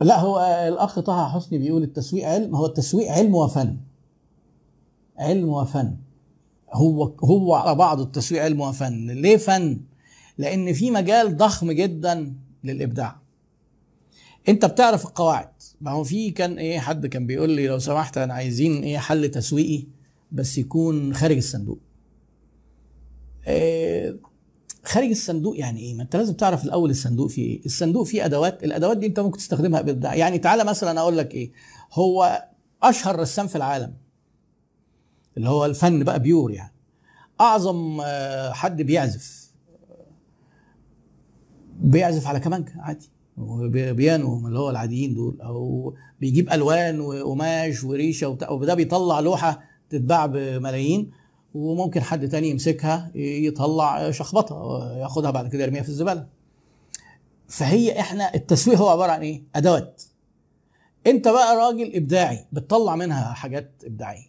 لا هو الأخ طه حسني بيقول التسويق علم هو التسويق علم وفن. علم وفن. هو هو على بعض التسويق علم وفن. ليه فن؟ لأن في مجال ضخم جدا للإبداع. أنت بتعرف القواعد. ما هو في كان إيه حد كان بيقول لي لو سمحت أنا عايزين إيه حل تسويقي بس يكون خارج الصندوق إيه خارج الصندوق يعني إيه؟ ما أنت لازم تعرف الأول الصندوق فيه إيه؟ الصندوق فيه أدوات الأدوات دي أنت ممكن تستخدمها بابداع يعني تعالى مثلا أقول لك إيه؟ هو أشهر رسام في العالم. اللي هو الفن بقى بيور يعني. أعظم آه، حد بيعزف. بيعزف على كمانجا عادي. بيانو اللي هو العاديين دول. أو بيجيب ألوان وقماش وريشة وبتاع وده بيطلع لوحة تتباع بملايين. وممكن حد تاني يمسكها يطلع شخبطه ياخدها بعد كده يرميها في الزبالة. فهي إحنا التسويق هو عبارة عن إيه؟ أدوات. أنت بقى راجل إبداعي بتطلع منها حاجات إبداعية.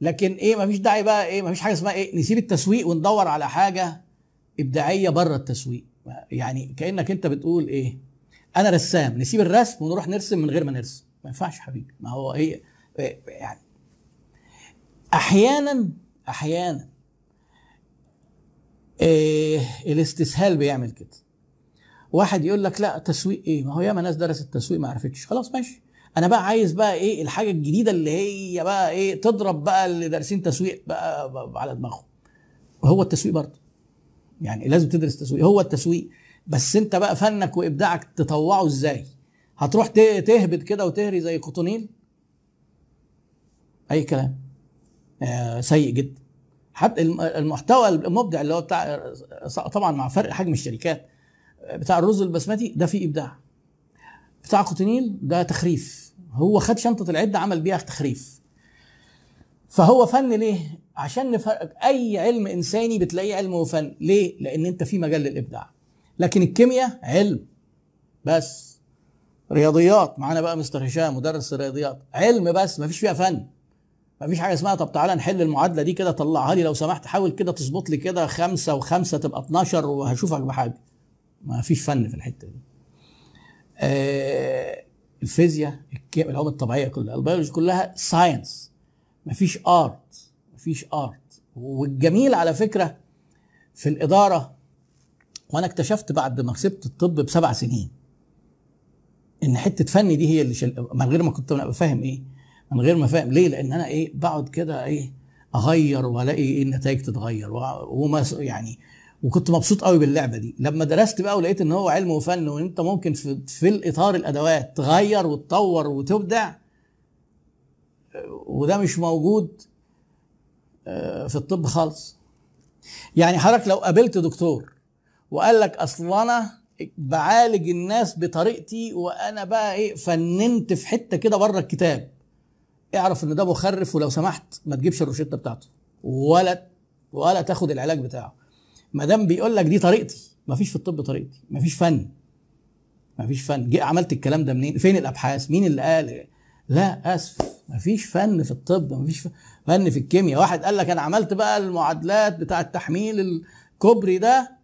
لكن إيه مفيش داعي بقى إيه مفيش حاجة اسمها إيه؟ نسيب التسويق وندور على حاجة إبداعية بره التسويق. يعني كأنك أنت بتقول إيه؟ أنا رسام نسيب الرسم ونروح نرسم من غير ما نرسم. ما ينفعش حبيبي. ما هو هي يعني أحيانا أحيانا. إيه الاستسهال بيعمل كده. واحد يقول لك لا تسويق إيه؟ ما هو ياما ناس درست التسويق ما عرفتش. خلاص ماشي. أنا بقى عايز بقى إيه؟ الحاجة الجديدة اللي هي بقى إيه؟ تضرب بقى اللي دارسين تسويق بقى, على دماغهم. هو التسويق برضه. يعني لازم تدرس تسويق. هو التسويق. بس أنت بقى فنك وإبداعك تطوعه إزاي؟ هتروح تهبط كده وتهري زي قطونيل أي كلام. سيء جدا. حتى المحتوى المبدع اللي هو بتاع طبعا مع فرق حجم الشركات بتاع الرز البسمتي ده فيه إبداع. بتاع قطنيل ده تخريف. هو خد شنطة العدة عمل بيها تخريف. فهو فن ليه؟ عشان نفرق. أي علم إنساني بتلاقيه علم وفن. ليه؟ لأن أنت في مجال للإبداع. لكن الكيمياء علم. بس. رياضيات. معانا بقى مستر هشام مدرس الرياضيات علم بس. ما فيش فيها فن. ما فيش حاجة اسمها طب تعالى نحل المعادلة دي كده طلعها لي. لو سمحت حاول كده تظبط لي كده خمسة وخمسة تبقى 12 وهشوفك بحاجة. ما فيش فن في الحتة دي. آه الفيزياء العلوم الطبيعية كلها البيولوجي كلها science. ما فيش art ما فيش art. والجميل على فكرة في الإدارة وأنا اكتشفت بعد ما سبت الطب بسبع سنين إن حتة فن دي هي اللي شل... من غير ما كنت فاهم إيه. من غير ما فاهم. ليه؟ لأن أنا إيه بقعد كده إيه اغير وألاقي إيه النتائج تتغير. وما يعني وكنت مبسوط قوي باللعبة دي. لما درست بقى ولقيت إن هو علم وفن وان انت ممكن في, في الإطار الأدوات تغير وتطور وتبدع وده مش موجود في الطب خالص. يعني حضرتك لو قابلت دكتور وقال لك أصل أنا بعالج الناس بطريقتي وأنا بقى إيه فننت في حتة كده بره الكتاب اعرف ان ده مخرف ولو سمحت ما تجيبش الروشتة بتاعته. ولا ولا تاخد العلاج بتاعه. ما دام بيقول لك دي طريقتي ما فيش في الطب طريقتي. ما فيش فن. ما فيش فن. جي عملت الكلام ده منين؟ فين الأبحاث؟ مين اللي قال؟ لا آسف. ما فيش فن في الطب ما فيش فن في الكيمياء. واحد قال لك أنا عملت بقى المعادلات بتاع التحميل الكوبري ده.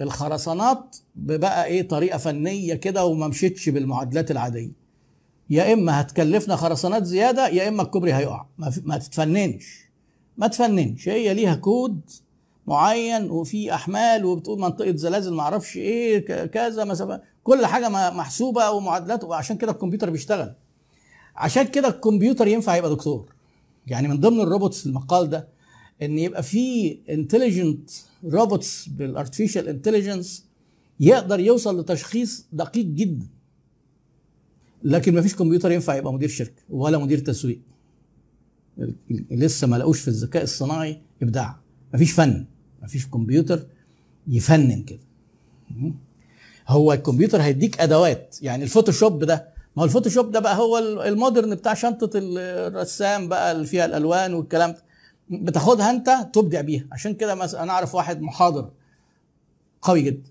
الخرسانات بقى إيه طريقة فنية كده وما مشيتش بالمعادلات العادية. يا إما هتكلفنا خرسانات زيادة يا إما الكوبري هيقع. ما, ما تتفننش. ما تفننش. هي ليها كود معين وفي أحمال وبتقول منطقة زلازل ما أعرفش إيه كذا مسافه كل حاجة محسوبة ومعادلات وعشان كده الكمبيوتر بيشتغل. عشان كده الكمبيوتر ينفع يبقى دكتور. يعني من ضمن ال robots في المقال ده إن يبقى في intelligent robots بال artificial intelligence يقدر يوصل لتشخيص دقيق جدا. لكن ما فيش كمبيوتر ينفع يبقى مدير شركة ولا مدير تسويق. لسه ما لقوش في الذكاء الصناعي إبداع. ما فيش فن ما فيش كمبيوتر يفنن كده. هو الكمبيوتر هيديك أدوات. يعني الفوتوشوب ده ما هو ال Photoshop ده بقى هو ال modern بتاع شنطة الرسام بقى اللي فيها الألوان والكلام ده. بتاخدها أنت تبدع بيها. عشان كده مثلا أنا أعرف واحد محاضر قوي جدا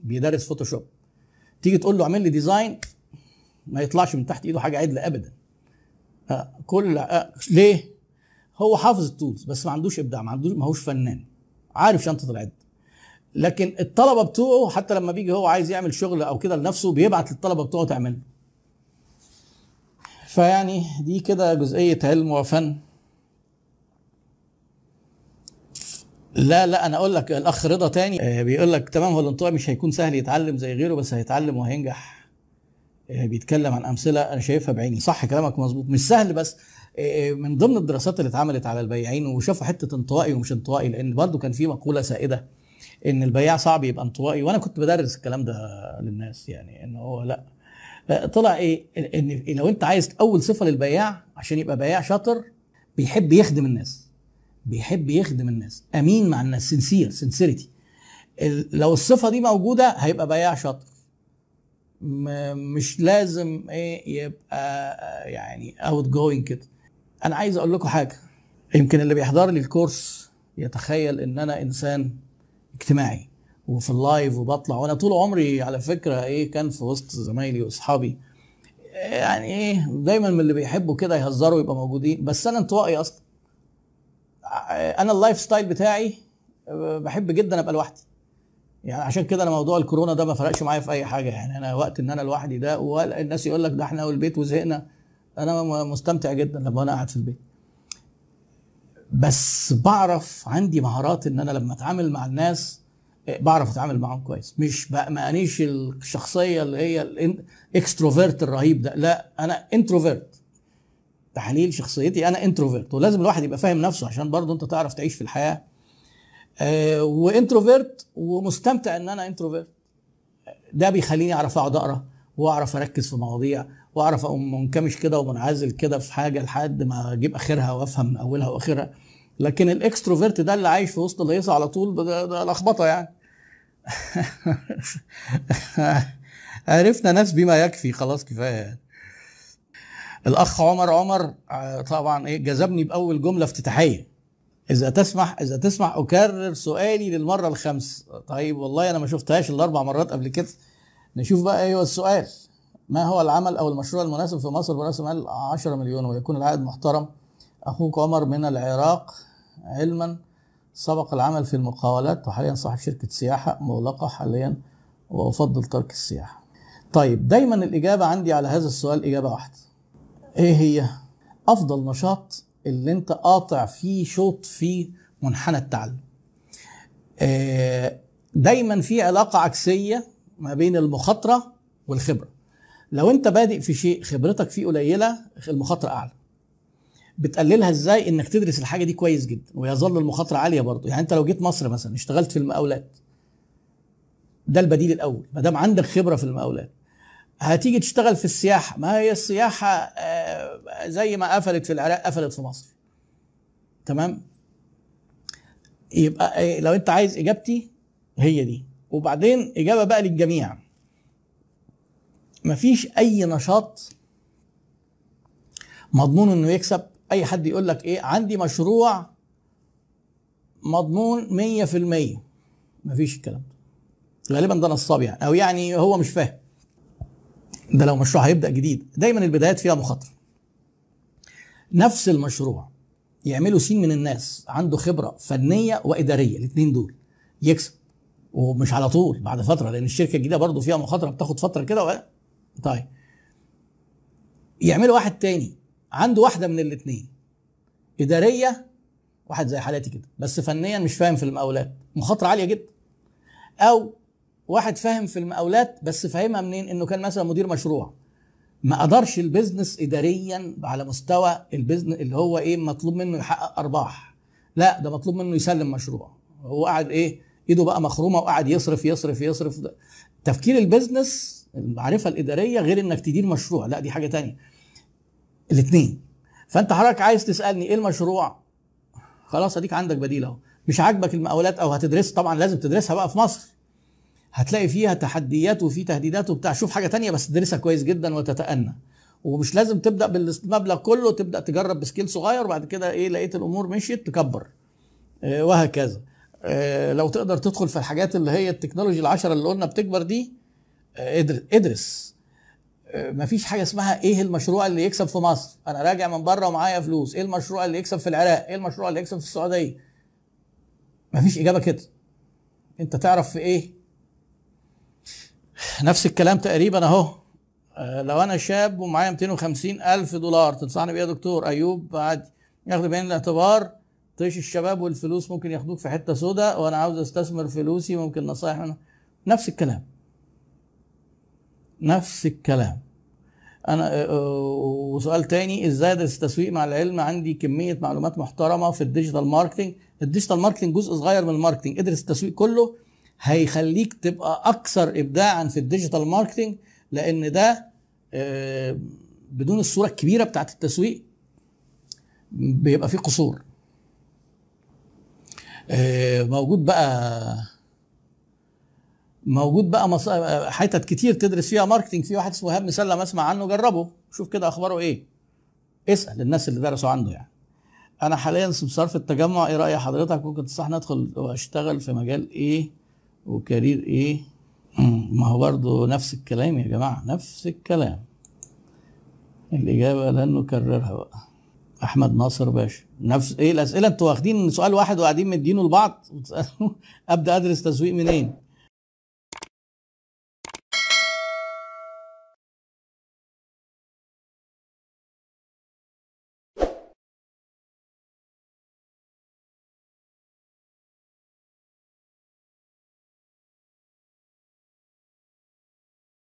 بيدرس Photoshop. تيجي تقول له اعمل لي design ما يطلعش من تحت ايده حاجة عدلة ابدا. آه كل آه ليه؟ هو حافظ ال tools بس ما عندوش إبداع ما عندوش ما هوش فنان عارف شنطة العدة لكن الطلبة بتوعه حتى لما بيجي هو عايز يعمل شغل أو كده لنفسه بيبعت للطلبة بتوعه تعمل فيعني دي كده جزئية علم وفن. لا لا أنا أقول لك الأخ رضا تاني آه، بيقول لك تمام هو الانطواء مش هيكون سهل يتعلم زي غيره بس هيتعلم وهينجح. بيتكلم عن أمثلة أنا شايفها بعيني. صح كلامك مظبوط. مش سهل بس آه، من ضمن الدراسات اللي اتعملت على البياعين وشافوا حتة انطوائي ومش انطوائي لأن برضو كان في مقولة سائدة إن البياع صعب يبقى انطوائي وأنا كنت بدرس الكلام ده للناس يعني إن هو لأ. طلع إيه؟ إن لو أنت عايز أول صفة للبياع عشان يبقى بياع شاطر بيحب يخدم الناس. بيحب يخدم الناس. أمين مع الناس. sincere sincerity لو الصفة دي موجودة هيبقى بياع شاطر. مش لازم إيه يبقى يعني outgoing كده. أنا عايز أقول لكم حاجة. يمكن اللي بيحضر لي الكورس يتخيل ان أنا انسان اجتماعي وفي ال live وبطلع وأنا طول عمري على فكرة إيه كان في وسط زمايلي واصحابي. يعني إيه دايما من اللي بيحبوا كده يهزروا يبقى موجودين. بس أنا انطوائي أصلا. أنا ال lifestyle بتاعي بحب جدا أبقى لوحدي. يعني عشان كده أنا موضوع الكورونا ده ما فرقش معايا في أي حاجة. يعني أنا وقت إن أنا لوحدي ده والناس يقول لك ده إحنا والبيت وزهقنا أنا مستمتع جدا لما أنا قاعد في البيت. بس بعرف عندي مهارات إن أنا لما أتعامل مع الناس بعرف أتعامل معاهم كويس. مش مانيش الشخصية اللي هي ال extrovert الرهيب ده. لا أنا introvert تحليل شخصيتي أنا introvert ولازم الواحد يبقى فاهم نفسه عشان برضه أنت تعرف تعيش في الحياة. آه و introvert ومستمتع إن أنا introvert. ده بيخليني أعرف أقعد أقرأ وأعرف أركز في مواضيع وأعرف أقوم منكمش كده ومنعزل كده في حاجة لحد ما أجيب آخرها وأفهم من أولها وآخرها. لكن الإكستروفيرت ده اللي عايش في وسط الهيصه على طول ده, ده لخبطة يعني. عرفنا ناس بما يكفي خلاص كفاية يعني. الأخ عمر عمر آه، طبعا إيه جذبني بأول جملة افتتاحية. إذا تسمح إذا تسمح أكرر سؤالي للمرة الخامسة. طيب والله أنا ما شفتهاش الأربع مرات قبل كده. نشوف بقى إيه هو السؤال. ما هو العمل أو المشروع المناسب في مصر براس مال 10 مليون ويكون العائد محترم؟ أخوك عمر من العراق. علما سبق العمل في المقاولات وحاليا صاحب شركة سياحة مغلقة حاليا وأفضل ترك السياحة. طيب دايما الإجابة عندي على هذا السؤال إجابة واحدة. إيه هي أفضل نشاط اللي انت قاطع فيه شوط في منحنى التعلم. آه، دايما في علاقة عكسية ما بين المخاطرة والخبرة. لو انت بادئ في شيء خبرتك فيه قليلة المخاطرة أعلى. بتقللها إزاي؟ إنك تدرس الحاجة دي كويس جدا ويظل المخاطرة عالية برضه. يعني انت لو جيت مصر مثلا اشتغلت في المقاولات ده البديل الأول. ما دام عندك خبرة في المقاولات هتيجي تشتغل في السياحة. ما هي السياحة آه، زي ما قفلت في العراق قفلت في مصر. تمام؟ يبقى آه، لو انت عايز إجابتي هي دي. وبعدين إجابة بقى للجميع. مفيش أي نشاط مضمون إنه يكسب. أي حد يقول لك إيه عندي مشروع مضمون 100% مفيش الكلام ده. غالبا ده نصاب يعني. أو يعني هو مش فاهم. ده لو مشروع هيبدأ جديد. دايما البدايات فيها مخاطرة. نفس المشروع يعملوا سين من الناس عنده خبرة فنية وإدارية الاثنين دول. يكسب. ومش على طول بعد فترة لأن الشركة الجديدة برضه فيها مخاطرة بتاخد فترة كده و... طيب. يعملوا واحد تاني عنده واحدة من الاثنين إدارية واحد زي حالاتي كده بس فنيا مش فاهم في المقاولات. مخاطرة عالية جدا. أو واحد فاهم في المقاولات بس فاهمها منين؟ إنه كان مثلا مدير مشروع. ما قدرش ال business اداريا على مستوى ال business اللي هو إيه مطلوب منه يحقق أرباح. لا ده مطلوب منه يسلم مشروع. هو قاعد إيه إيده بقى مخرومة وقاعد يصرف يصرف يصرف. تفكير ال business المعرفة الإدارية غير إنك تدير مشروع. لا دي حاجة تانية. الاثنين فأنت حضرتك عايز تسألني إيه المشروع؟ خلاص أديك عندك بديل أهو. مش عاجبك المقاولات أو هتدرس طبعا لازم تدرسها بقى في مصر. هتلاقي فيها تحديات وفي تهديدات وبتاع. شوف حاجة تانية بس تدرسها كويس جدا وتتأنى. ومش لازم تبدأ بالمبلغ كله تبدأ تجرب بسكيل صغير وبعد كده إيه لقيت الأمور مشيت تكبر. آه، وهكذا. آه، لو تقدر تدخل في الحاجات اللي هي التكنولوجي العشرة اللي قلنا بتكبر دي آه، ادرس. مفيش حاجة اسمها إيه المشروع اللي يكسب في مصر. أنا راجع من بره ومعايا فلوس. إيه المشروع اللي يكسب في العراق؟ إيه المشروع اللي يكسب في السعودية؟ مفيش إجابة كده. أنت تعرف في إيه نفس الكلام تقريبا أهو. آه، لو أنا شاب ومعايا 250 ألف دولار تنصحني بإيه يا دكتور؟ أيوب عادي. ياخد بعين الاعتبار. طيش الشباب والفلوس ممكن ياخدوك في حتة سوداء وأنا عاوز أستثمر فلوسي ممكن نصايح منه نفس الكلام. نفس الكلام. أنا آه، آه، وسؤال تاني إزاي ادرس التسويق مع العلم؟ عندي كمية معلومات محترمة في ال digital marketing ال digital marketing جزء صغير من ال marketing ادرس التسويق كله هيخليك تبقى أكثر ابداعا في ال digital marketing لأن ده آه، بدون الصورة الكبيرة بتاعت التسويق بيبقى فيه قصور. آه، موجود بقى موجود بقى مص... حتت كتير تدرس فيها marketing في واحد اسمه ايهاب مسلم اسمع عنه جربه شوف كده أخباره إيه. اسأل الناس اللي درسوا عنده يعني. أنا حاليا في التجمع إيه رأي حضرتك؟ ممكن تنصحني ادخل وأشتغل في مجال إيه؟ وكارير إيه؟ ما هو برضه نفس الكلام يا جماعة نفس الكلام. الإجابة لن نكررها بقى. أحمد ناصر باشا. نفس إيه الأسئلة؟ أنتوا واخدين سؤال واحد وقاعدين مدينه لبعض؟ أبدأ أدرس تسويق منين؟